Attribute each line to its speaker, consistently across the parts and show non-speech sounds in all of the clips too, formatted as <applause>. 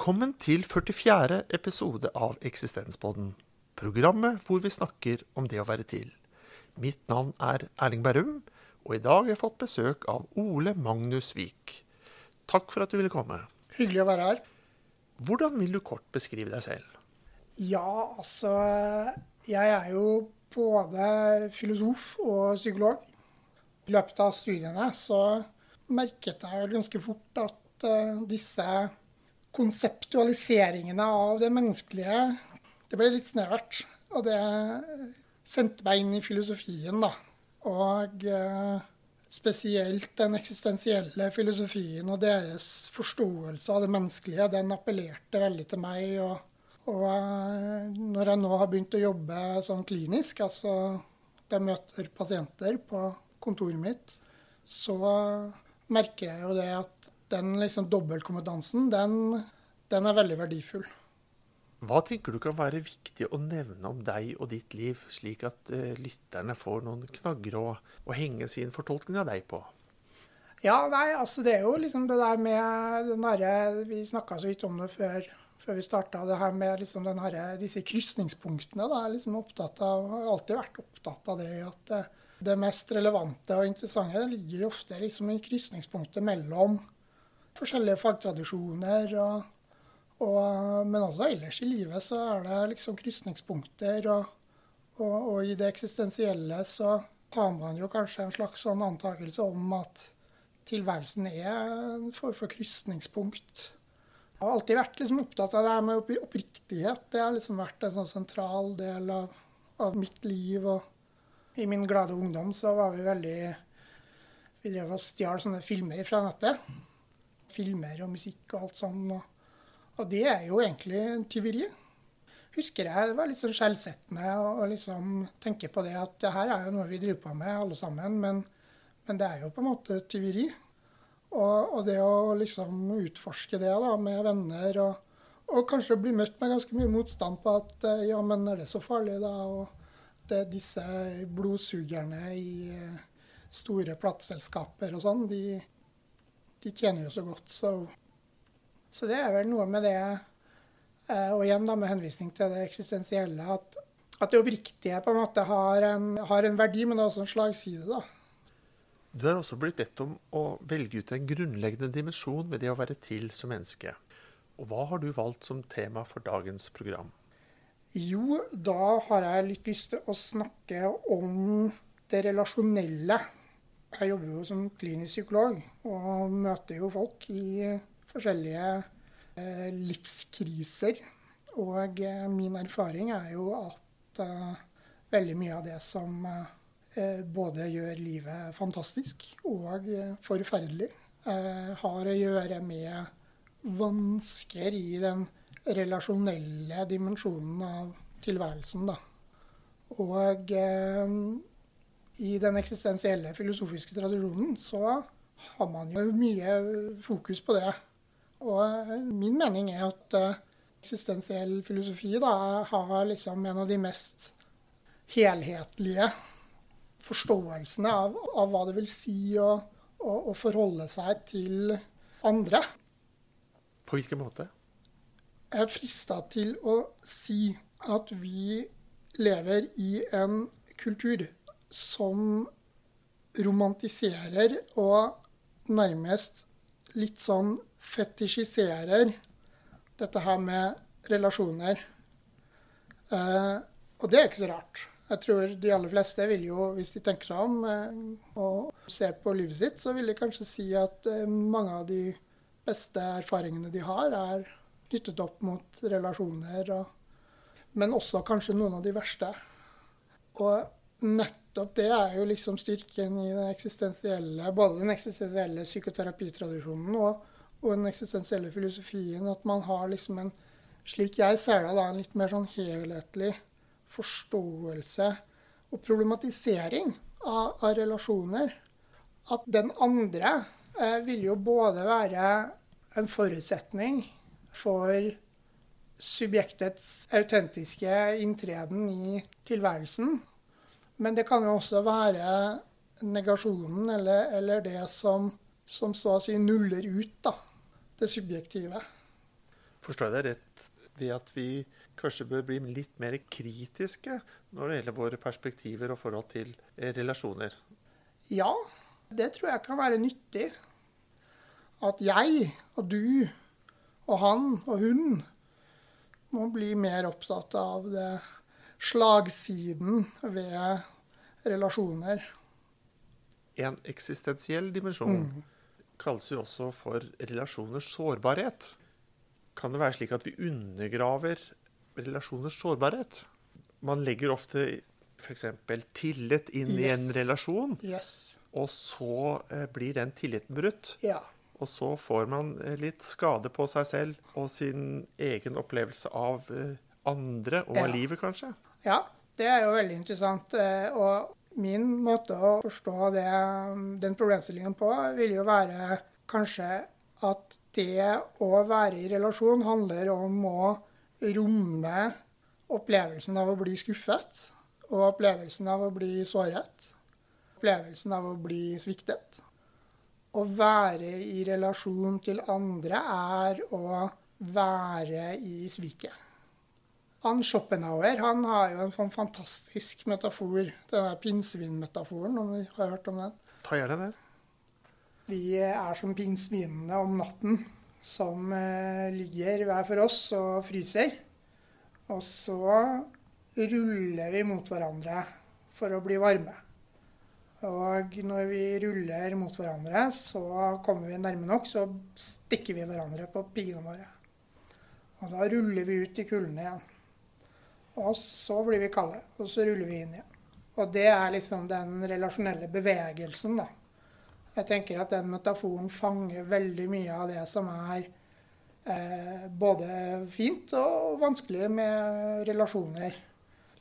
Speaker 1: Velkommen til 44. episode av Eksistenspodden. Programmet hvor vi snakker om det å være til. Mitt navn er Erling Berrum, og i dag har jeg fått besøk av Ole Magnus Vik. Takk for at du ville komme.
Speaker 2: Hyggelig å være her.
Speaker 1: Hvordan vil du kort beskrive deg selv?
Speaker 2: Ja, altså Jeg er jo både filosof og psykolog. I løpet av studiene så merket jeg ganske fort at uh, disse konseptualiseringene av det menneskelige, det ble litt snevert. Og det sendte meg inn i filosofien, da. Og uh, spesielt den eksistensielle filosofien og deres forståelse av det menneskelige, den appellerte veldig til meg. Og, og uh, når jeg nå har begynt å jobbe sånn klinisk, altså jeg møter pasienter på kontoret mitt, så merker jeg jo det at den liksom dobbeltkompetansen, den, den er veldig verdifull.
Speaker 1: Hva tenker du kan være viktig å nevne om deg og ditt liv, slik at uh, lytterne får noen knagger å, å, henge sin fortolkning av deg på?
Speaker 2: Ja, nei, altså det er jo liksom det der med den derre Vi snakka så vidt om det før, før vi starta. Det her med liksom den her, disse krysningspunktene. Da, er liksom opptatt av, jeg har alltid vært opptatt av det. at uh, det mest relevante og interessante ligger ofte liksom i krysningspunktet mellom forskjellige fagtradisjoner. Og, og, men også ellers i livet så er det liksom krysningspunkter. Og, og, i det eksistensielle så har man jo kanskje en slags sånn antakelse om at tilværelsen er en form for krysningspunkt. Jeg har alltid vært liksom opptatt av det her med oppriktighet. Det har liksom vært en sånn sentral del av, av mitt liv. og i min glade ungdom så var vi veldig Vi drev og stjal sånne filmer fra nettet. Filmer og musikk og alt sånn. Og, og det er jo egentlig tyveri. Husker jeg det var litt sånn skjellsettende å liksom tenke på det at det her er jo noe vi driver på med alle sammen, men, men det er jo på en måte tyveri. Og, og, det å liksom utforske det da, med venner, og, og, kanskje bli møtt med ganske mye motstand på at ja, men er det så farlig, da? Og, det, disse blodsugerne i eh, store plateselskaper og sånn, de, de, tjener jo så godt. Så, så, det er vel noe med det, eh, og igjen da med henvisning til det eksistensielle, at, at det oppriktige på en måte har en, har en verdi, men det er også en slagside. da.
Speaker 1: Du er også blitt bedt om å velge ut en grunnleggende dimensjon ved det å være til som menneske. Og hva har du valgt som tema for dagens program?
Speaker 2: Jo, da har jeg litt lyst til å snakke om det relasjonelle. Jeg jobber jo som klinisk psykolog og møter jo folk i forskjellige eh, livskriser. Og eh, min erfaring er jo at eh, veldig mye av det som eh, både gjør livet fantastisk og forferdelig, eh, har å gjøre med vansker i den relasjonelle dimensjonen av tilværelsen. Da. Og eh, i den eksistensielle filosofiske tradisjonen så har man jo mye fokus på det. Og eh, min mening er at eh, eksistensiell filosofi da, har liksom en av de mest helhetlige forståelsene av, av hva det vil si å, å, å forholde seg til andre.
Speaker 1: På hvilken måte?
Speaker 2: er frista til å si at vi lever i en kultur som romantiserer og nærmest litt sånn fetisjiserer dette her med relasjoner. Eh, og det er ikke så rart. Jeg tror de aller fleste vil jo, hvis de tenker seg om eh, og ser på livet sitt, så vil de kanskje si at eh, mange av de beste erfaringene de har, er knyttet opp mot relasjoner. Og, men også kanskje noen av de verste. Og nettopp det er jo liksom styrken i den eksistensielle, både den eksistensielle psykoterapitradisjonen og, og den eksistensielle filosofien. At man har liksom en, slik jeg ser det, da, en litt mer sånn helhetlig forståelse og problematisering av, av relasjoner. At den andre eh, vil jo både være en forutsetning for subjektets autentiske inntreden i tilværelsen. Men det kan jo også være negasjonen, eller, eller det som, som så å si nuller ut da, det subjektive.
Speaker 1: Forstår jeg deg rett ved at vi kanskje bør bli litt mer kritiske når det gjelder våre perspektiver og forhold til eh, relasjoner?
Speaker 2: Ja, det tror jeg kan være nyttig. At jeg og du og han og hun må bli mer opptatt av det slagsiden ved relasjoner.
Speaker 1: En eksistensiell dimensjon mm. kalles jo også for relasjoners sårbarhet. Kan det være slik at vi undergraver relasjoners sårbarhet? Man legger ofte f.eks. tillit inn yes. i en relasjon,
Speaker 2: yes.
Speaker 1: og så eh, blir den tilliten brutt.
Speaker 2: Ja.
Speaker 1: Og så får man eh, litt skade på seg selv og sin egen opplevelse av eh, andre og av livet, kanskje.
Speaker 2: Ja, det er jo veldig interessant. Eh, og min måte å forstå det, den problemstillingen på vil jo være kanskje at det å være i relasjon handler om å romme opplevelsen av å bli skuffet og opplevelsen av å bli såret. Opplevelsen av å bli sviktet å være i relasjon til andre er å være i sviket. Han Schopenhauer han har jo en sånn fantastisk metafor, denne pinnsvinmetaforen, om vi har hørt om den?
Speaker 1: Ta gjerne det.
Speaker 2: Vi er som pinnsvinene om natten, som eh, ligger hver for oss og fryser. Og så ruller vi mot hverandre for å bli varme. Og når vi ruller mot hverandre, så kommer vi nærme nok, så stikker vi hverandre på piggene våre. Og da ruller vi ut i kulden igjen. Og så blir vi kalde, og så ruller vi inn igjen. Og det er liksom den relasjonelle bevegelsen, da. Jeg tenker at den metaforen fanger veldig mye av det som er eh, både fint og vanskelig med relasjoner.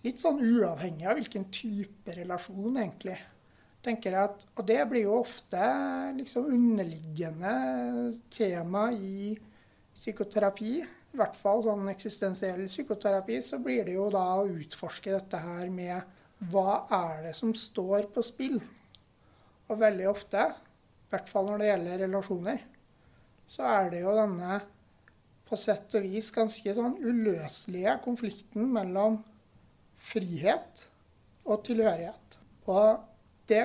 Speaker 2: Litt sånn uavhengig av hvilken type relasjon, egentlig tenker at, Og det blir jo ofte liksom underliggende tema i psykoterapi. I hvert fall sånn eksistensiell psykoterapi. Så blir det jo da å utforske dette her med hva er det som står på spill? Og veldig ofte, i hvert fall når det gjelder relasjoner, så er det jo denne på sett og vis ganske sånn uløselige konflikten mellom frihet og tilhørighet. Og det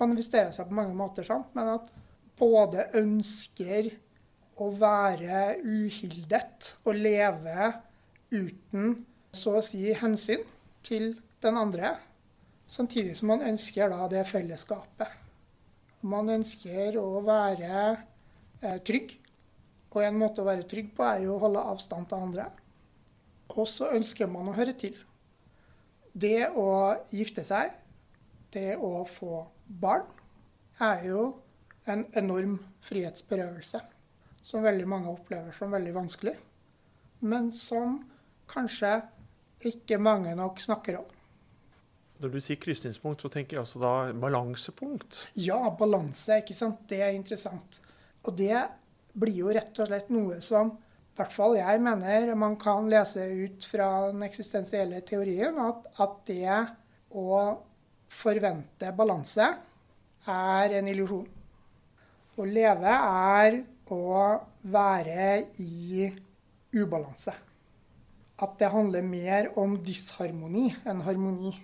Speaker 2: manifesterer seg på mange måter, sant? men at både ønsker å være uhildet og leve uten så å si hensyn til den andre, samtidig som man ønsker da det fellesskapet. Man ønsker å være eh, trygg, og en måte å være trygg på er jo å holde avstand til andre. Og så ønsker man å høre til. Det å gifte seg det å få barn er jo en enorm frihetsberøvelse. Som veldig mange opplever som veldig vanskelig. Men som kanskje ikke mange nok snakker om.
Speaker 1: Når du sier krysningspunkt, så tenker jeg også da balansepunkt?
Speaker 2: Ja, balanse. ikke sant? Det er interessant. Og det blir jo rett og slett noe som i hvert fall jeg mener man kan lese ut fra den eksistensielle teorien, at, at det å forvente balanse er en illusjon. Å leve er å være i ubalanse. At det handler mer om disharmoni enn harmoni.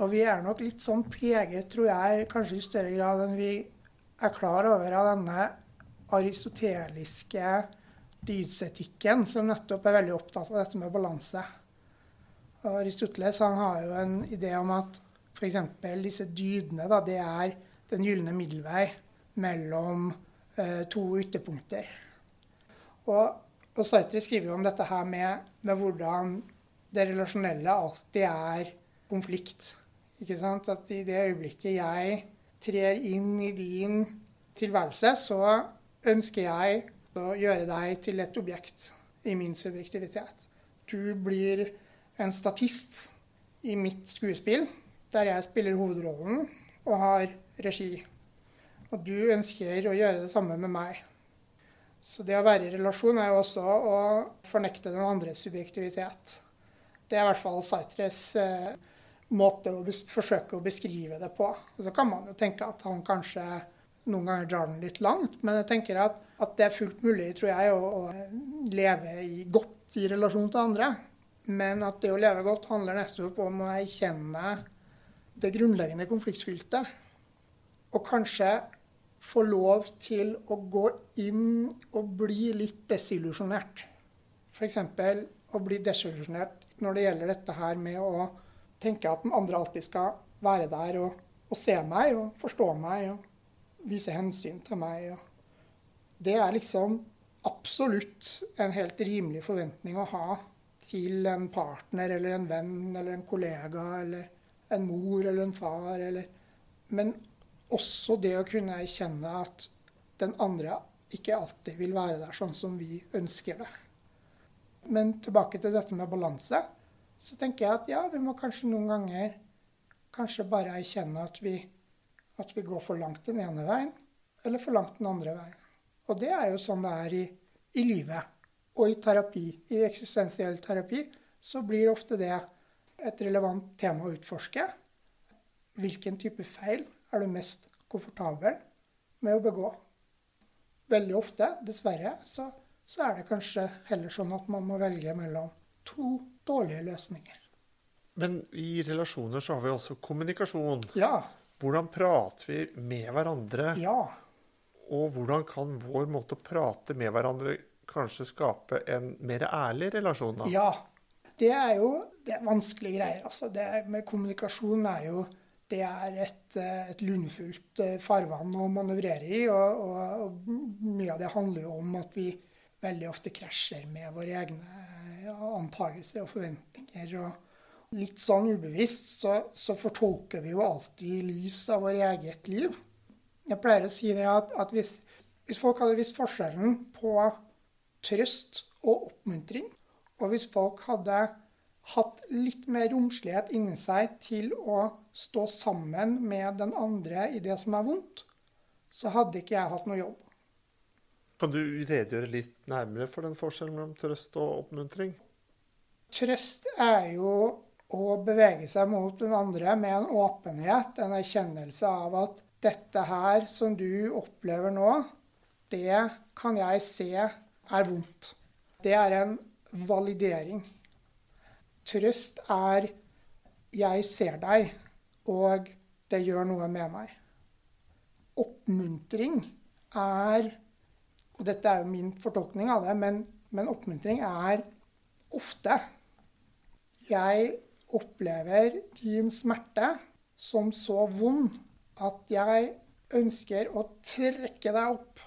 Speaker 2: Og vi er nok litt sånn preget, tror jeg, kanskje i større grad enn vi er klar over av denne aristoteliske dydsetikken, som nettopp er veldig opptatt av dette med balanse. Og Aristoteles han har jo en idé om at F.eks. disse dydene, da, det er den gylne middelvei mellom to ytterpunkter. Og, og Sartre skriver jo om dette her med, med, hvordan det relasjonelle alltid er konflikt. Ikke sant? At i det øyeblikket jeg trer inn i din tilværelse, så ønsker jeg å gjøre deg til et objekt i min subjektivitet. Du blir en statist i mitt skuespill der jeg spiller hovedrollen og har regi. Og du ønsker å gjøre det samme med meg. Så det å være i relasjon er jo også å fornekte den andres subjektivitet. Det er i hvert fall Sartres eh, måte å forsøke å beskrive det på. Og så kan man jo tenke at han kanskje noen ganger drar den litt langt. Men jeg tenker at, at det er fullt mulig, tror jeg, å, å leve i, godt i relasjon til andre. Men at det å leve godt handler nettopp om å erkjenne det grunnleggende konfliktfylte. Og kanskje få lov til å gå inn og bli litt desillusjonert. F.eks. å bli desillusjonert når det gjelder dette her med å tenke at den andre alltid skal være der og, og se meg og forstå meg og vise hensyn til meg. det er liksom absolutt en helt rimelig forventning å ha til en partner eller en venn eller en kollega eller en mor eller en far. Eller, men også det å kunne erkjenne at den andre ikke alltid vil være der sånn som vi ønsker det. Men tilbake til dette med balanse, så tenker jeg at ja, vi må kanskje noen ganger kanskje bare erkjenne at vi, at vi går for langt den ene veien, eller for langt den andre veien. Og det er jo sånn det er i, i livet. Og i terapi, i eksistensiell terapi, så blir ofte det et relevant tema å utforske. Hvilken type feil er du mest komfortabel med å begå? Veldig ofte, dessverre, så, så er det kanskje heller sånn at man må velge mellom to dårlige løsninger.
Speaker 1: Men i relasjoner så har vi også kommunikasjon.
Speaker 2: Ja.
Speaker 1: Hvordan prater vi med hverandre?
Speaker 2: Ja.
Speaker 1: Og hvordan kan vår måte å prate med hverandre kanskje skape en mer ærlig relasjon? da?
Speaker 2: Ja. Det er jo det er vanskelige greier. altså. Det med kommunikasjon er jo det er et, eh, et lundefullt eh, farvann å manøvrere i. Og, og, og, mye av det handler jo om at vi veldig ofte krasjer med våre egne antakelser og forventninger. og Litt sånn ubevisst så, så, fortolker vi jo alltid i lys av vårt eget liv. Jeg pleier å si det at, at hvis, hvis folk hadde visst forskjellen på trøst og oppmuntring, og hvis folk hadde hatt litt mer romslighet inni seg til å stå sammen med den andre i det som er vondt, så hadde ikke jeg hatt noe jobb.
Speaker 1: Kan du redegjøre litt nærmere for den forskjellen mellom trøst og oppmuntring?
Speaker 2: Trøst er jo å bevege seg mot den andre med en åpenhet, en erkjennelse av at dette her som du opplever nå, det kan jeg se er vondt. Det er en validering. Trøst er 'jeg ser deg', og det gjør noe med meg. Oppmuntring er Og dette er jo min fortolkning av det, men, men oppmuntring er ofte Jeg opplever din smerte som så vond at jeg ønsker å trekke deg opp,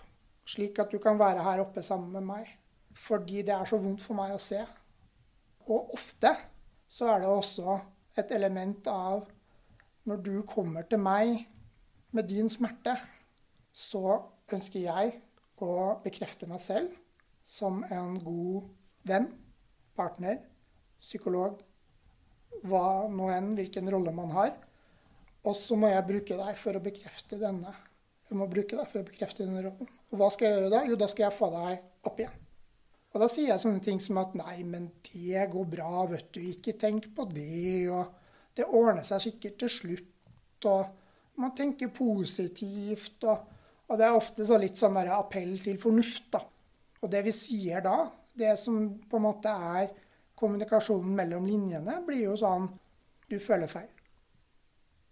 Speaker 2: slik at du kan være her oppe sammen med meg fordi det er så vondt for meg å se. Og ofte så er det også et element av når du kommer til meg med din smerte, så ønsker jeg å bekrefte meg selv som en god venn, partner, psykolog, hva nå enn, hvilken rolle man har. Og så må jeg bruke deg for å bekrefte denne. Jeg må bruke deg for å bekrefte denne rollen. Og hva skal jeg gjøre da? Jo, da skal jeg få deg opp igjen. Og da sier jeg sånne ting som at nei, men det går bra, vet du. Ikke tenk på det. Og det ordner seg sikkert til slutt. Og man tenker positivt. Og, og det er ofte så litt sånn appell til fornuft, da. Og det vi sier da, det som på en måte er kommunikasjonen mellom linjene, blir jo sånn Du føler feil.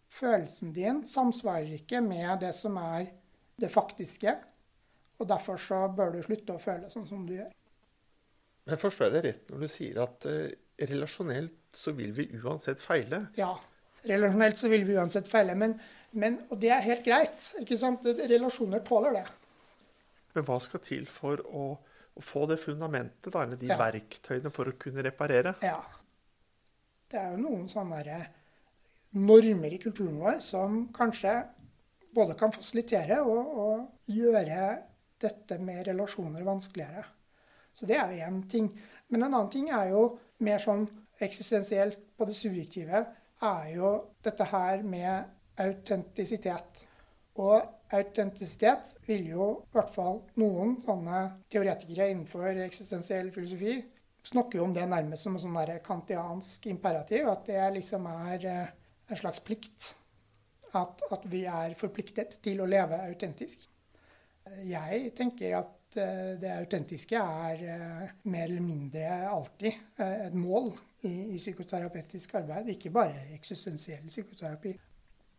Speaker 2: Følelsen din samsvarer ikke med det som er det faktiske. Og derfor så bør du slutte å føle sånn som du gjør.
Speaker 1: Men forstår jeg det rett når du sier at uh, relasjonelt så vil vi uansett feile?
Speaker 2: Ja, relasjonelt så vil vi uansett feile. Men, men, og det er helt greit. ikke sant? Relasjoner tåler det.
Speaker 1: Men hva skal til for å, å få det fundamentet, da, eller de ja. verktøyene for å kunne reparere?
Speaker 2: Ja. Det er jo noen sånne normer i kulturen vår som kanskje både kan fasilitere og, og gjøre dette med relasjoner vanskeligere. Så det er jo én ting. Men en annen ting er jo mer sånn eksistensielt på det subjektive, er jo dette her med autentisitet. Og autentisitet vil jo i hvert fall noen sånne teoretikere innenfor eksistensiell filosofi snakker jo om det nærmest som en sånn kantiansk imperativ. At det liksom er eh, en slags plikt. At, at, vi er forpliktet til å leve autentisk. Jeg tenker at eh, det autentiske er eh, mer eller mindre alltid et mål i, i psykoterapeutisk arbeid, ikke bare eksistensiell psykoterapi.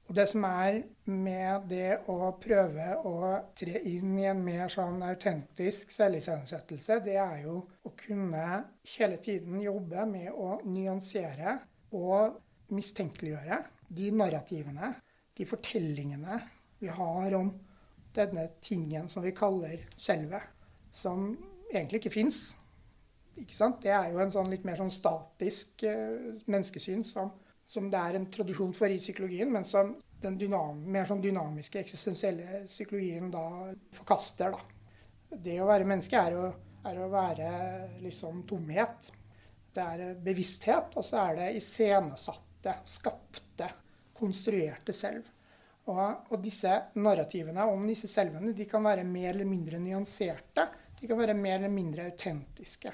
Speaker 2: Og det som er med det å prøve å tre inn i en mer sånn autentisk selvisensettelse, det er jo å kunne hele tiden jobbe med å nyansere og mistenkeliggjøre de narrativene, de fortellingene vi har om denne tingen som vi kaller selve, som egentlig ikke fins. Det er jo en sånn litt mer sånn statisk uh, menneskesyn som som det er en tradisjon for i psykologien, men som den dynam, mer sånn dynamiske, eksistensielle psykologien da forkaster. Da. Det å være menneske er å, er å være liksom tomhet. Det er bevissthet, og så er det iscenesatte, skapte, konstruerte selv. Og, og, disse narrativene om disse selvene de kan være mer eller mindre nyanserte. De kan være mer eller mindre autentiske.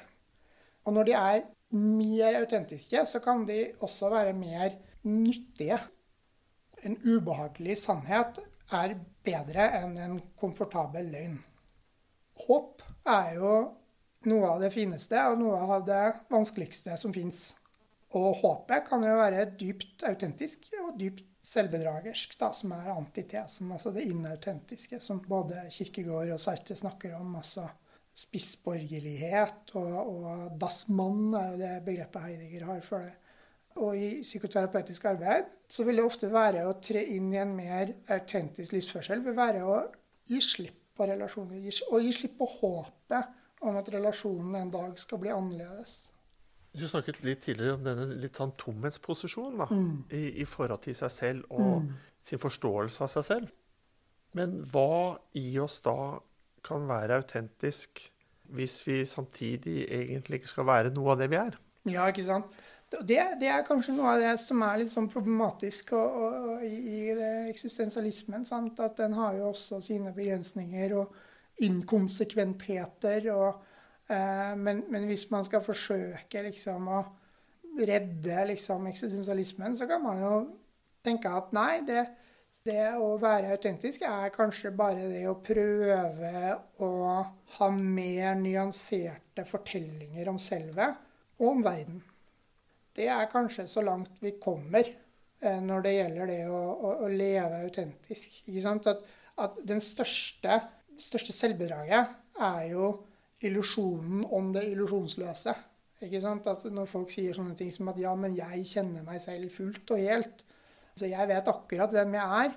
Speaker 2: Og når de er mer autentiske, så kan de også være mer nyttige. En ubehagelig sannhet er bedre enn en komfortabel løgn. Håp er jo noe av det fineste og noe av det vanskeligste som fins. Og håpet kan jo være dypt autentisk og dypt selvbedragersk, da, som er antitesen, altså det inautentiske, som både Kirkegård og Sartre snakker om. altså spissborgerlighet, og, og dassmann er jo det begrepet Heidegger har for det. Og i psykoterapeutisk arbeid så vil det ofte være å tre inn i en mer autentisk livsførsel. vil være å gi slipp på relasjoner, og gi slipp på håpet om at relasjonen en dag skal bli annerledes.
Speaker 1: Du snakket litt tidligere om denne litt sånn tomhetsposisjonen da, mm. i, i, forhold til seg selv og mm. sin forståelse av seg selv. Men hva i oss da kan være autentisk hvis vi samtidig egentlig ikke skal være noe av det vi er.
Speaker 2: Ja, ikke sant. Det, det er kanskje noe av det som er litt sånn problematisk og, og, i eksistensialismen. Sant? At den har jo også sine begrensninger og inkonsekventheter. Og, eh, men, men, hvis man skal forsøke liksom å redde liksom, eksistensialismen, så kan man jo tenke at nei, det, det å være autentisk er kanskje bare det å prøve å ha mer nyanserte fortellinger om selvet og om verden. Det er kanskje så langt vi kommer eh, når det gjelder det å, å, å leve autentisk. At, at den største, største selvbedraget er jo illusjonen om det illusjonsløse. At når folk sier sånne ting som at 'ja, men jeg kjenner meg selv fullt og helt', så jeg vet akkurat hvem jeg er.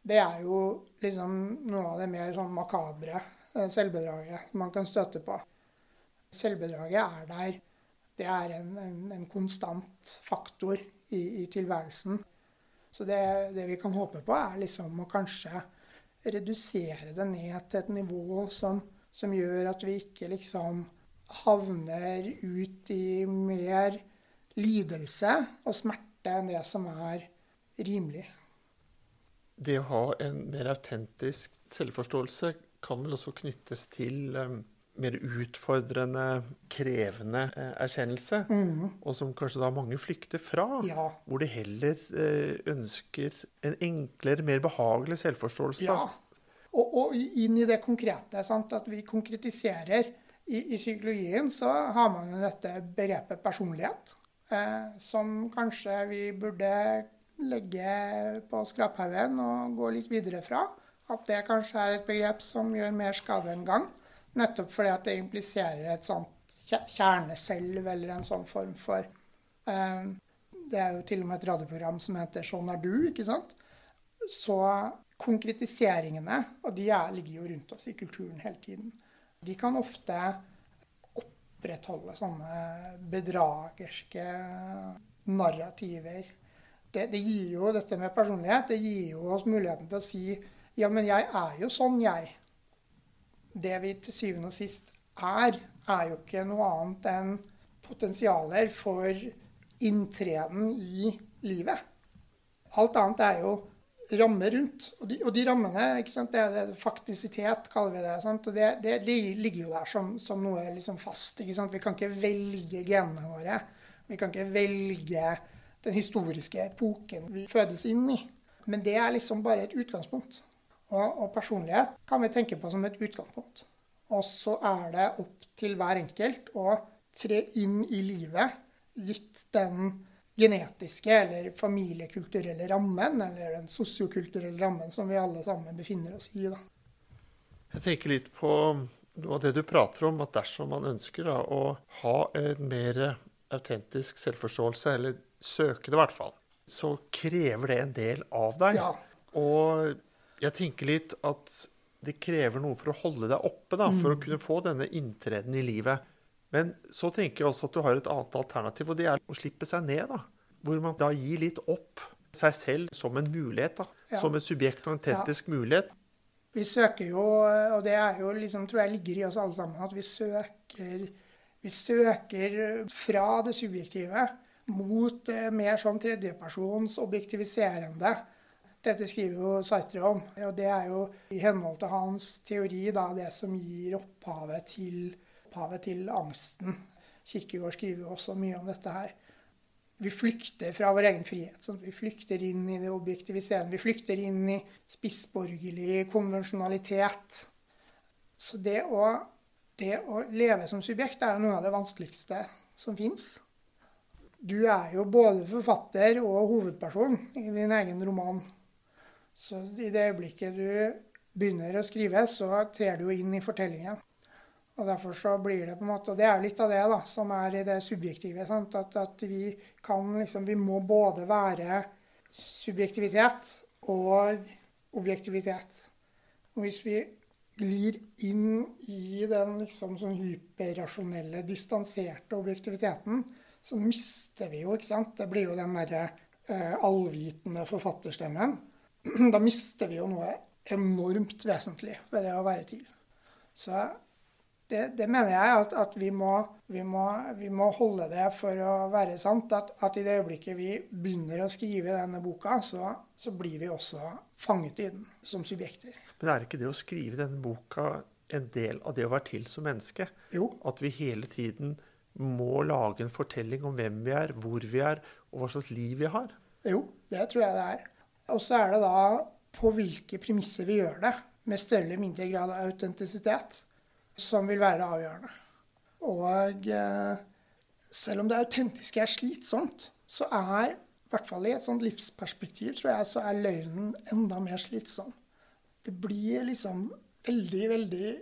Speaker 2: Det er jo liksom noe av det mer sånn makabre eh, selvbedraget man kan støtte på. Selvbedraget er der. Det er en, en, en konstant faktor i, i tilværelsen. Så det, det, vi kan håpe på, er liksom å kanskje redusere det ned til et nivå som, som gjør at vi ikke liksom havner ut i mer lidelse og smerte enn det som er rimelig.
Speaker 1: Det å ha en mer autentisk selvforståelse kan vel også knyttes til um, mer utfordrende, krevende eh, erkjennelse, mm. og som kanskje da mange flykter fra.
Speaker 2: Ja.
Speaker 1: Hvor de heller eh, ønsker en enklere, mer behagelig selvforståelse.
Speaker 2: Ja. Og, og, inn i det konkrete. Sant? At vi konkretiserer. I, I, psykologien så har man jo dette begrepet personlighet, eh, som kanskje vi burde legge på skraphaugen og gå litt videre fra. At det kanskje er et begrep som gjør mer skade enn gang. Nettopp fordi at det impliserer et sånt kjerneselv eller en sånn form for eh, Det er jo til og med et radioprogram som heter 'Sånn er du', ikke sant? Så konkretiseringene, og de er, ligger jo rundt oss i kulturen hele tiden, de kan ofte opprettholde sånne bedragerske narrativer det, det, gir jo dette med personlighet det gir jo oss muligheten til å si ja, men jeg er jo sånn, jeg. Det vi til syvende og sist er, er jo ikke noe annet enn potensialer for inntreden i livet. Alt annet er jo rammer rundt. Og de, og de rammene, det er det, faktisitet, kaller vi det. Sant? Og det, det, ligger jo der som, som noe liksom fast. Vi kan ikke velge genene våre. Vi kan ikke velge den historiske epoken vi fødes inn i. Men det er liksom bare et utgangspunkt. Og, og personlighet kan vi tenke på som et utgangspunkt. Og så er det opp til hver enkelt å tre inn i livet, gitt den genetiske eller familiekulturelle rammen, eller den sosiokulturelle rammen som vi alle sammen befinner oss i. Da.
Speaker 1: Jeg tenker litt på noe av det du prater om, at dersom man ønsker da, å ha en mer autentisk selvforståelse, eller søke det i hvert fall, så krever det en del av deg.
Speaker 2: Ja.
Speaker 1: Og jeg tenker litt at det krever noe for å holde deg oppe, da, for å
Speaker 2: Mm.
Speaker 1: kunne få denne inntreden i livet. Men så tenker jeg også at du har et annet alternativ, og det er å slippe seg ned. da. Hvor man da gir litt opp seg selv som en mulighet. da.
Speaker 2: Ja.
Speaker 1: Som en subjekt og en autentisk mulighet.
Speaker 2: Vi søker jo, og det er jo liksom, tror jeg ligger i oss alle sammen, at vi søker, vi søker fra det subjektive mot mer sånn tredjepersons objektiviserende. Dette skriver jo Sartre om, og det er jo i henhold til hans teori da, det som gir opphavet til, opphavet til angsten. Kirkegård skriver jo også mye om dette her. Vi flykter fra vår egen frihet. Sånn. Vi flykter inn i det objektiviserende. Vi flykter inn i spissborgerlig konvensjonalitet. Så det å, det å leve som subjekt er jo noe av det vanskeligste som fins. Du er jo både forfatter og hovedperson i din egen roman. Så i det øyeblikket du begynner å skrive, så trer du jo inn i fortellingen. Og derfor så blir det på en måte, og det er litt av det da, som er i det subjektive. At, at vi kan liksom, vi må både være subjektivitet og objektivitet. Og hvis vi glir inn i den liksom sånn hyperrasjonelle, distanserte objektiviteten, så mister vi jo, ikke sant. Det blir jo den derre eh, allvitende forfatterstemmen. <clears throat> Da mister vi jo noe enormt vesentlig ved det å være til. Så det, det mener jeg at, at vi, må, vi, må, vi, må, holde det for å være sant. At, at, i det øyeblikket vi begynner å skrive denne boka, så, så, blir vi også fanget i den som subjekter.
Speaker 1: Men er ikke det å skrive denne boka en del av det å være til som menneske?
Speaker 2: Jo.
Speaker 1: At vi hele tiden må lage en fortelling om hvem vi er, hvor vi er, og hva slags liv vi har?
Speaker 2: Jo, det tror jeg det er. Og så er det da på hvilke premisser vi gjør det, med større eller mindre grad av autentisitet som vil være det avgjørende. Og eh, selv om det autentiske er slitsomt, så er, i hvert fall i et sånt livsperspektiv, tror jeg, så er løgnen enda mer slitsom. Det blir liksom veldig, veldig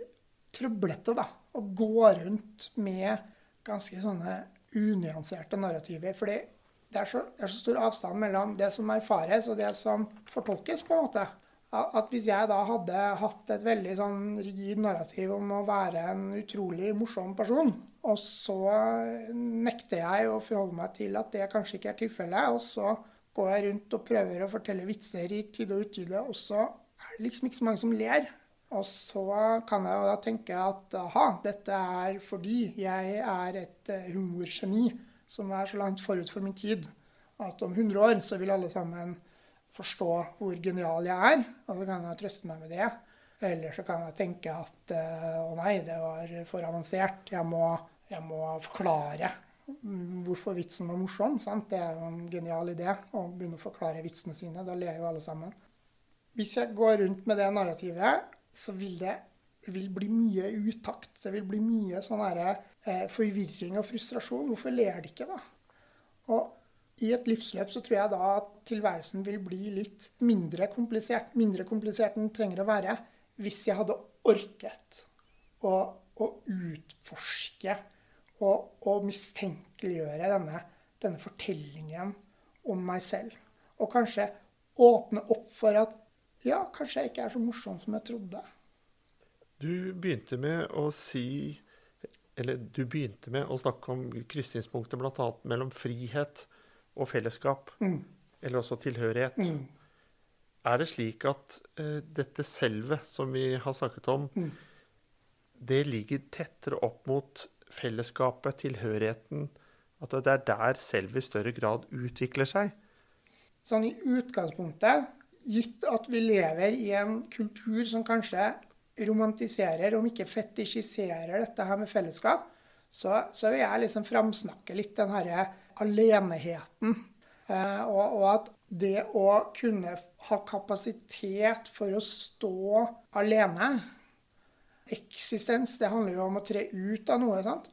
Speaker 2: trøblete, da, å gå rundt med ganske sånne unyanserte narrativer. fordi det er, så, det er så stor avstand mellom det som erfares, og det som fortolkes, på en måte at hvis jeg da hadde hatt et veldig sånn rigid narrativ om å være en utrolig morsom person, og så nekter jeg å forholde meg til at det kanskje ikke er tilfellet, og så går jeg rundt og prøver å fortelle vitser i tide og utide, og så er det liksom ikke så mange som ler. Og så kan jeg jo da tenke at aha, dette er fordi jeg er et humorgeni som er så langt forut for min tid at om 100 år så vil alle sammen forstå hvor genial jeg er, og så kan jeg trøste meg med det. Eller så kan jeg tenke at å nei, det var for avansert. Jeg må, jeg må forklare hvorfor vitsen var morsom. Sant? Det er jo en genial idé å begynne å forklare vitsene sine. Da ler jo alle sammen. Hvis jeg går rundt med det narrativet, så vil det vil bli mye utakt. Det vil bli mye sånn her, eh, forvirring og frustrasjon. Hvorfor ler de ikke, da? Og i et livsløp så tror jeg da at tilværelsen vil bli litt mindre komplisert. Mindre komplisert enn den trenger å være hvis jeg hadde orket å, å utforske og, og mistenkeliggjøre denne, denne, fortellingen om meg selv. Og kanskje åpne opp for at ja, kanskje jeg ikke er så morsom som jeg trodde.
Speaker 1: Du begynte med å si Eller du begynte med å snakke om krysningspunktet bl.a. mellom frihet og fellesskap.
Speaker 2: Mm.
Speaker 1: Eller også tilhørighet.
Speaker 2: Mm.
Speaker 1: Er det slik at uh, dette selvet som vi har snakket om,
Speaker 2: Mm.
Speaker 1: det ligger tettere opp mot fellesskapet, tilhørigheten? At det er der selvet i større grad utvikler seg?
Speaker 2: Sånn i utgangspunktet, gitt at vi lever i en kultur som kanskje romantiserer, om ikke fetisjiserer dette her med fellesskap, så, så vil jeg liksom framsnakke litt den herre aleneheten. Eh, og, og, at det å kunne ha kapasitet for å stå alene Eksistens, det handler jo om å tre ut av noe. sant?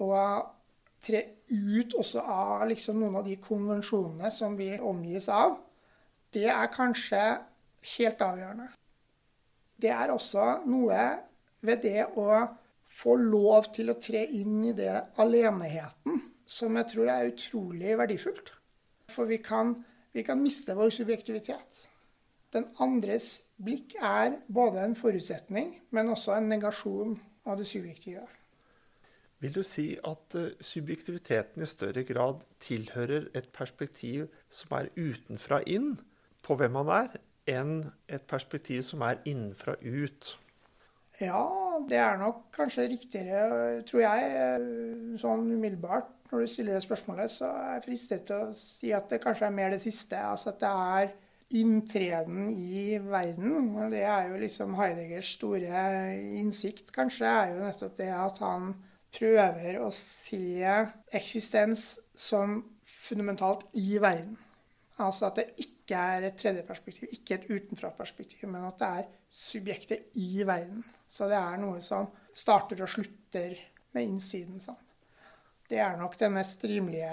Speaker 2: Og tre ut også av liksom noen av de konvensjonene som vi omgis av. Det er kanskje helt avgjørende. Det er også noe ved det å få lov til å tre inn i det aleneheten som jeg tror er utrolig verdifullt. For vi kan, vi kan miste vår subjektivitet. Den andres blikk er både en forutsetning, men også en negasjon av det subjektive.
Speaker 1: Vil du si at eh, subjektiviteten i større grad tilhører et perspektiv som er utenfra inn på hvem man er, enn et perspektiv som er innenfra ut?
Speaker 2: Ja, det er nok kanskje riktigere, tror jeg, eh, sånn umiddelbart. Når du stiller det spørsmålet, så er jeg fristet til å si at det kanskje er mer det siste. Altså at det er inntreden i verden. Og det er jo liksom Heideggers store innsikt, kanskje, er jo nettopp det at han prøver å se eksistens som fundamentalt i verden. Altså at det ikke er et tredje perspektiv, ikke et utenfra-perspektiv, men at det er subjektet i verden. Så det er noe som starter og slutter med innsiden. sånn. Det er nok den mest rimelige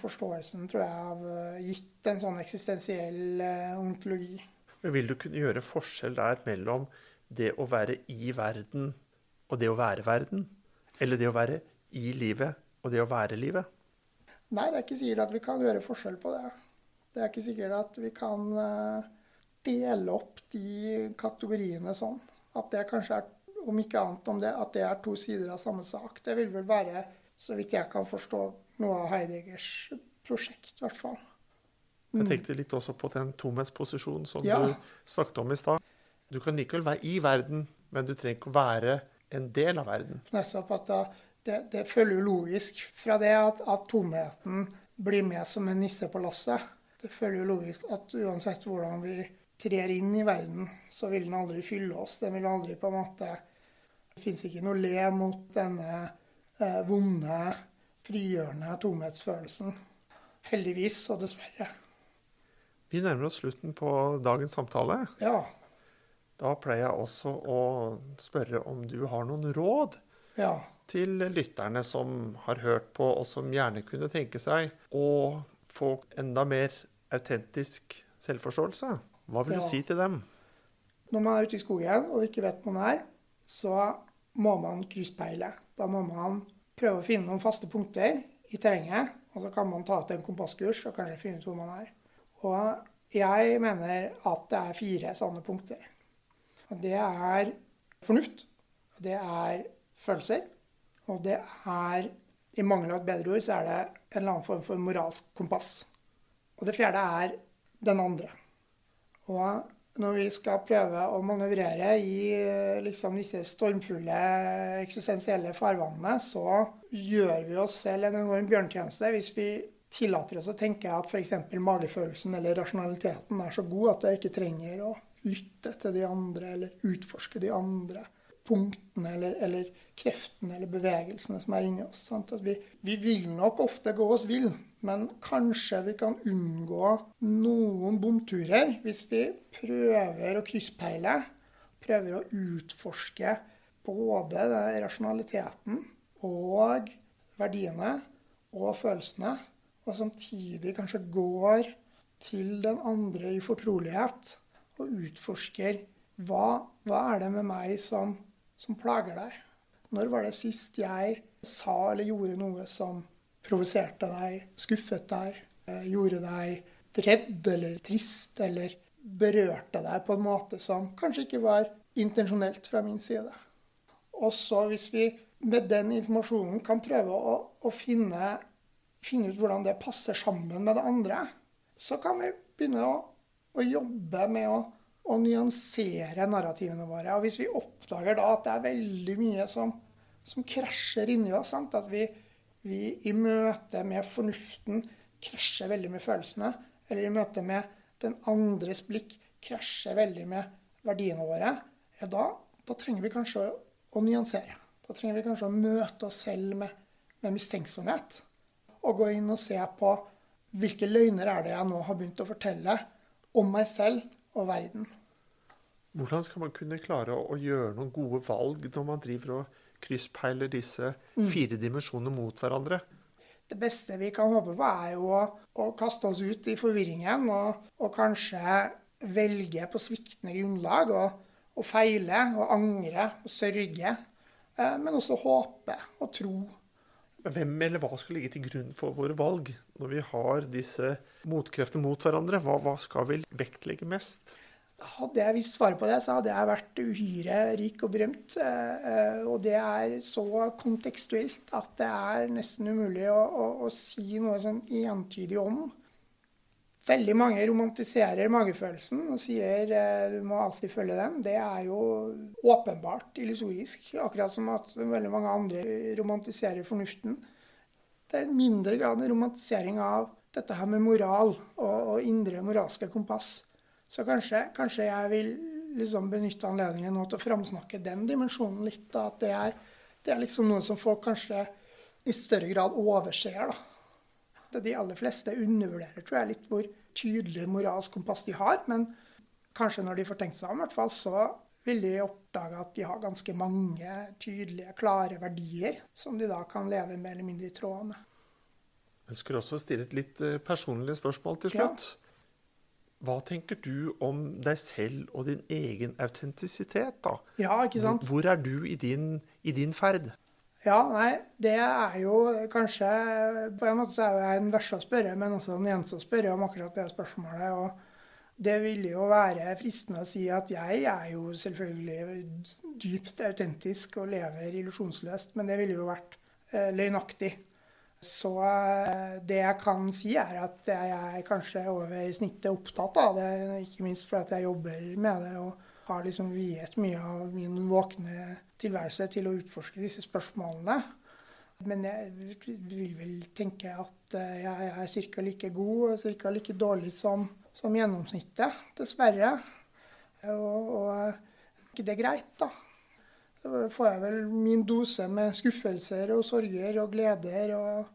Speaker 2: forståelsen, tror jeg, av eh, gitt en sånn eksistensiell eh, ontologi.
Speaker 1: Men vil du kunne gjøre forskjell der mellom det å være i verden og det å være verden? Eller det å være i livet og det å være livet?
Speaker 2: Nei, det er ikke sikkert at vi kan gjøre forskjell på det. Det er ikke sikkert at vi kan eh, dele opp de kategoriene sånn. At det kanskje er, om ikke annet, om det, at det er to sider av samme sak. Det vil vel være så vidt jeg kan forstå, noe av Heideggers prosjekt, i hvert fall.
Speaker 1: Mm. Jeg tenkte litt også på den tomhetsposisjonen som
Speaker 2: Ja.
Speaker 1: du snakket om i stad. Du kan likevel være i verden, men du trenger ikke å være en del av verden.
Speaker 2: Nettopp at da, det, det følger jo logisk fra det at, at tomheten blir med som en nisse på lasset. Det følger jo logisk at uansett hvordan vi trer inn i verden, så vil den aldri fylle oss. Den vil aldri på en måte Det fins ikke noe le mot denne eh, vonde, frigjørende tomhetsfølelsen. Heldigvis og dessverre.
Speaker 1: Vi nærmer oss slutten på dagens samtale.
Speaker 2: Ja.
Speaker 1: Da pleier jeg også å spørre om du har noen råd
Speaker 2: Ja.
Speaker 1: til lytterne som har hørt på, og som gjerne kunne tenke seg å få enda mer autentisk selvforståelse. Hva vil
Speaker 2: Ja.
Speaker 1: du si til dem?
Speaker 2: Når man er ute i skogen og ikke vet hvor man er, så må man krysspeile. Da må man prøve å finne noen faste punkter i terrenget, og så kan man ta ut en kompasskurs og kanskje finne ut hvor man er. Og jeg mener at det er fire sånne punkter. Og det er fornuft, og det er følelser, og det er I mangel av et bedre ord så er det en eller annen form for moralsk kompass. Og det fjerde er den andre. Og når vi skal prøve å manøvrere i eh, liksom, disse stormfulle eksistensielle farvannene, så gjør vi oss selv en enorm bjørntjeneste hvis vi tillater oss å tenke at f.eks. magefølelsen eller rasjonaliteten er så god at jeg ikke trenger å lytte til de andre eller utforske de andre punktene eller, eller kreftene eller bevegelsene som er inni oss. Vi, vi vil nok ofte gå oss vill, men kanskje vi kan unngå noen bomturer hvis vi prøver å krysspeile, prøver å utforske både rasjonaliteten og verdiene og følelsene, og samtidig kanskje går til den andre i fortrolighet og utforsker hva, hva er det med meg som, som plager deg? Når var det sist jeg sa eller gjorde noe som provoserte deg, skuffet deg, eh, gjorde deg redd eller trist eller berørte deg på en måte som kanskje ikke var intensjonelt fra min side? Og så hvis vi med den informasjonen kan prøve å, å finne, finne ut hvordan det passer sammen med det andre, så kan vi begynne å, å jobbe med å, å nyansere narrativene våre. Og hvis vi oppdager da at det er veldig mye som, som krasjer inni oss, sant? at vi, vi i møte med fornuften krasjer veldig med følelsene, eller i møte med den andres blikk krasjer veldig med verdiene våre, ja, da, da trenger vi kanskje å, å nyansere. Da trenger vi kanskje å møte oss selv med, med mistenksomhet. Og gå inn og se på hvilke løgner er det jeg nå har begynt å fortelle om meg selv og verden.
Speaker 1: Hvordan skal man kunne klare å, å gjøre noen gode valg når man driver og krysspeiler disse fire dimensjonene mot hverandre?
Speaker 2: Det beste vi kan håpe på, er jo å, å kaste oss ut i forvirringen og, og kanskje velge på sviktende grunnlag og, og, feile og angre og sørge. Eh, men også håpe og tro.
Speaker 1: Hvem eller hva skal ligge til grunn for våre valg når vi har disse motkreftene mot hverandre? Hva, hva skal vi vektlegge mest?
Speaker 2: Hadde jeg visst svaret på det, så hadde jeg vært uhyre rik og berømt. Eh, og det er så kontekstuelt at det er nesten umulig å, å, å si noe sånn entydig om. Veldig mange romantiserer magefølelsen og sier eh, du må alltid følge den. Det er jo åpenbart illusorisk. Akkurat som at veldig mange andre romantiserer fornuften. Det er en mindre grad en romantisering av dette her med moral og, og indre moralske kompass. Så kanskje, kanskje jeg vil liksom benytte anledningen nå til å framsnakke den dimensjonen litt. Da, at det er, det er, liksom noe som folk kanskje i større grad overser. da. Det de aller fleste undervurderer tror jeg, litt hvor tydelig moralsk kompass de har. Men kanskje når de får tenkt seg om, hvert fall, så vil de oppdage at de har ganske mange tydelige, klare verdier som de da kan leve mer eller mindre i tråd med.
Speaker 1: Jeg ønsker også å stille et litt eh, personlig spørsmål til slutt. Ja. Hva tenker du om deg selv og din egen autentisitet, da?
Speaker 2: Ja, ikke sant?
Speaker 1: Hvor, er du i din, i din, ferd?
Speaker 2: Ja, nei, det er jo kanskje På en måte så er jeg en verste å spørre, men også den eneste å spørre om akkurat det spørsmålet. og det ville jo være fristende å si at jeg er jo selvfølgelig dypt autentisk og lever illusjonsløst, men det ville jo vært eh, løgnaktig. Så eh, det jeg kan si, er at jeg er kanskje over snittet opptatt av det. Ikke minst fordi jeg jobber med det og har liksom viet mye av min våkne tilværelse til å utforske disse spørsmålene. Men jeg vil vel tenke at eh, jeg er ca. like god og ca. like dårlig som, som gjennomsnittet, dessverre. Og, og ikke det er greit, da. Får jeg vel min dose med skuffelser og sorger og gleder og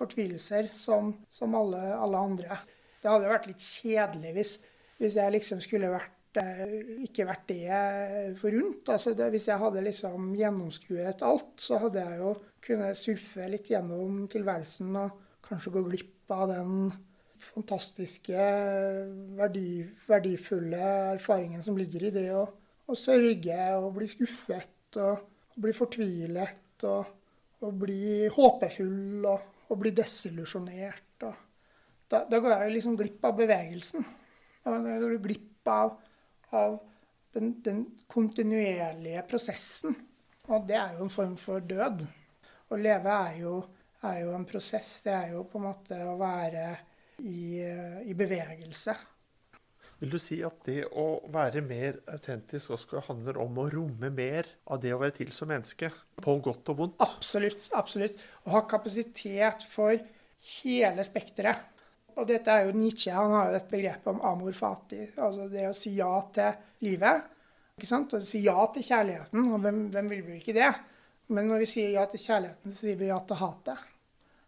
Speaker 2: fortvilelser som, som alle, alle, andre. Det hadde vært litt kjedelig hvis, hvis jeg liksom skulle vært eh, ikke vært det forunt. Altså det, hvis jeg hadde liksom gjennomskuet alt, så hadde jeg jo kunnet surfe litt gjennom tilværelsen og kanskje gå glipp av den fantastiske, verdi, verdifulle erfaringen som ligger i det å, å sørge og bli skuffet og, bli fortvilet og, og, bli håpefull og, og bli desillusjonert. Da, da, går jeg liksom glipp av bevegelsen. Da går du glipp av, av den, den, kontinuerlige prosessen. Og det er jo en form for død. Å leve er jo, er jo en prosess. Det er jo på en måte å være i, i bevegelse.
Speaker 1: Vil du si at det å være mer autentisk også handler om å romme mer av det å være til som menneske? På godt og vondt?
Speaker 2: Absolutt. absolutt. Å ha kapasitet for hele spekteret. Og dette er jo Nietzsche. Han har jo et begrepet om amor fati. Altså det å si ja til livet. ikke sant? Og si ja til kjærligheten. Og hvem, hvem vil vi ikke det? Men når vi sier ja til kjærligheten, så sier vi ja til hatet.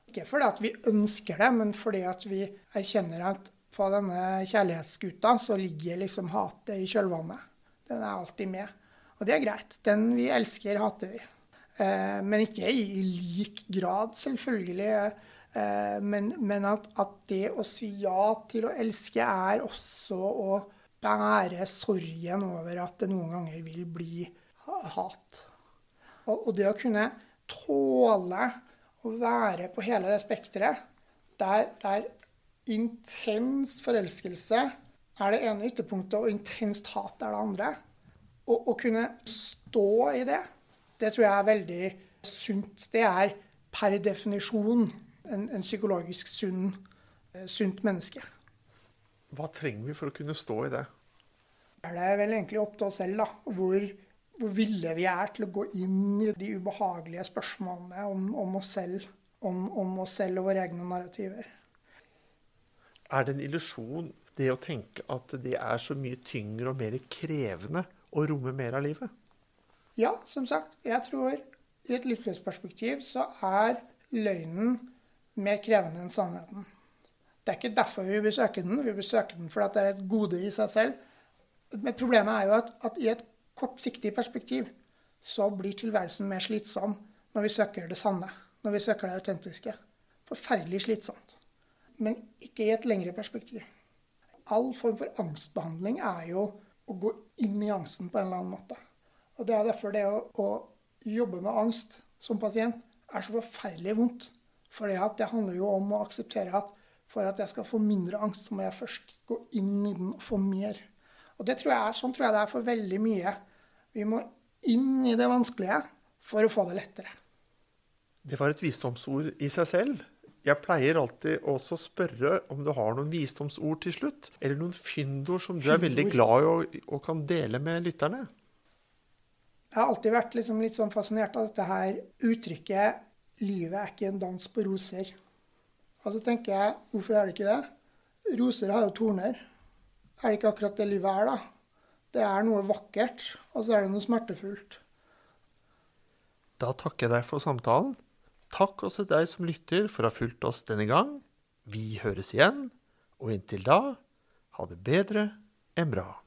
Speaker 2: Ikke fordi at vi ønsker det, men fordi at vi erkjenner at på denne kjærlighetsskuta så ligger liksom hatet i kjølvannet. Den er alltid med. Og det er greit. Den vi elsker, hater vi. Eh, men ikke i lik grad, selvfølgelig. Eh, men, men at, at, det å si ja til å elske er også å bære sorgen over at det noen ganger vil bli hat. Og, og det å kunne tåle å være på hele det spekteret, der, der intens forelskelse er det ene ytterpunktet, og intenst hat er det andre. Å kunne stå i det, det tror jeg er veldig sunt. Det er per definisjon en, en psykologisk sunn, eh, sunt menneske.
Speaker 1: Hva trenger vi for å kunne stå i det?
Speaker 2: Er det vel egentlig opp til oss selv, da. Hvor, hvor ville vi er til å gå inn i de ubehagelige spørsmålene om, om oss selv. Om, om oss selv og våre egne narrativer.
Speaker 1: Er det en illusjon det å tenke at det er så mye tyngre og mer krevende å romme mer av livet?
Speaker 2: Ja, som sagt. Jeg tror i et livsløpsperspektiv så er løgnen mer krevende enn sannheten. Det er ikke derfor vi besøker den. Vi besøker den fordi det er et gode i seg selv. Men problemet er jo at, at i et kortsiktig perspektiv så blir tilværelsen mer slitsom når vi søker det sanne, når vi søker det autentiske. Forferdelig slitsomt. Men ikke i et lengre perspektiv. All form for angstbehandling er jo å gå inn i angsten på en eller annen måte. Og Det er derfor det å, å jobbe med angst som pasient er så forferdelig vondt. For det handler jo om å akseptere at for at jeg skal få mindre angst, så må jeg først gå inn i den og få mer. Og det tror jeg, Sånn tror jeg det er for veldig mye. Vi må inn i det vanskelige for å få det lettere.
Speaker 1: Det var et visdomsord i seg selv. Jeg pleier alltid også å spørre om du har noen visdomsord til slutt, eller noen fyndord som du er veldig glad i og, og kan dele med lytterne.
Speaker 2: Jeg har alltid vært liksom litt sånn fascinert av dette her uttrykket 'livet er ikke en dans på roser'. Og så tenker jeg, hvorfor er det ikke det? Roser har jo torner. Er det ikke akkurat det livet er, da? Det er noe vakkert, og så er det noe smertefullt.
Speaker 1: Da takker jeg deg for samtalen. Takk også deg som lytter for å ha fulgt oss denne gang. Vi høres igjen, og inntil da, ha det bedre enn bra.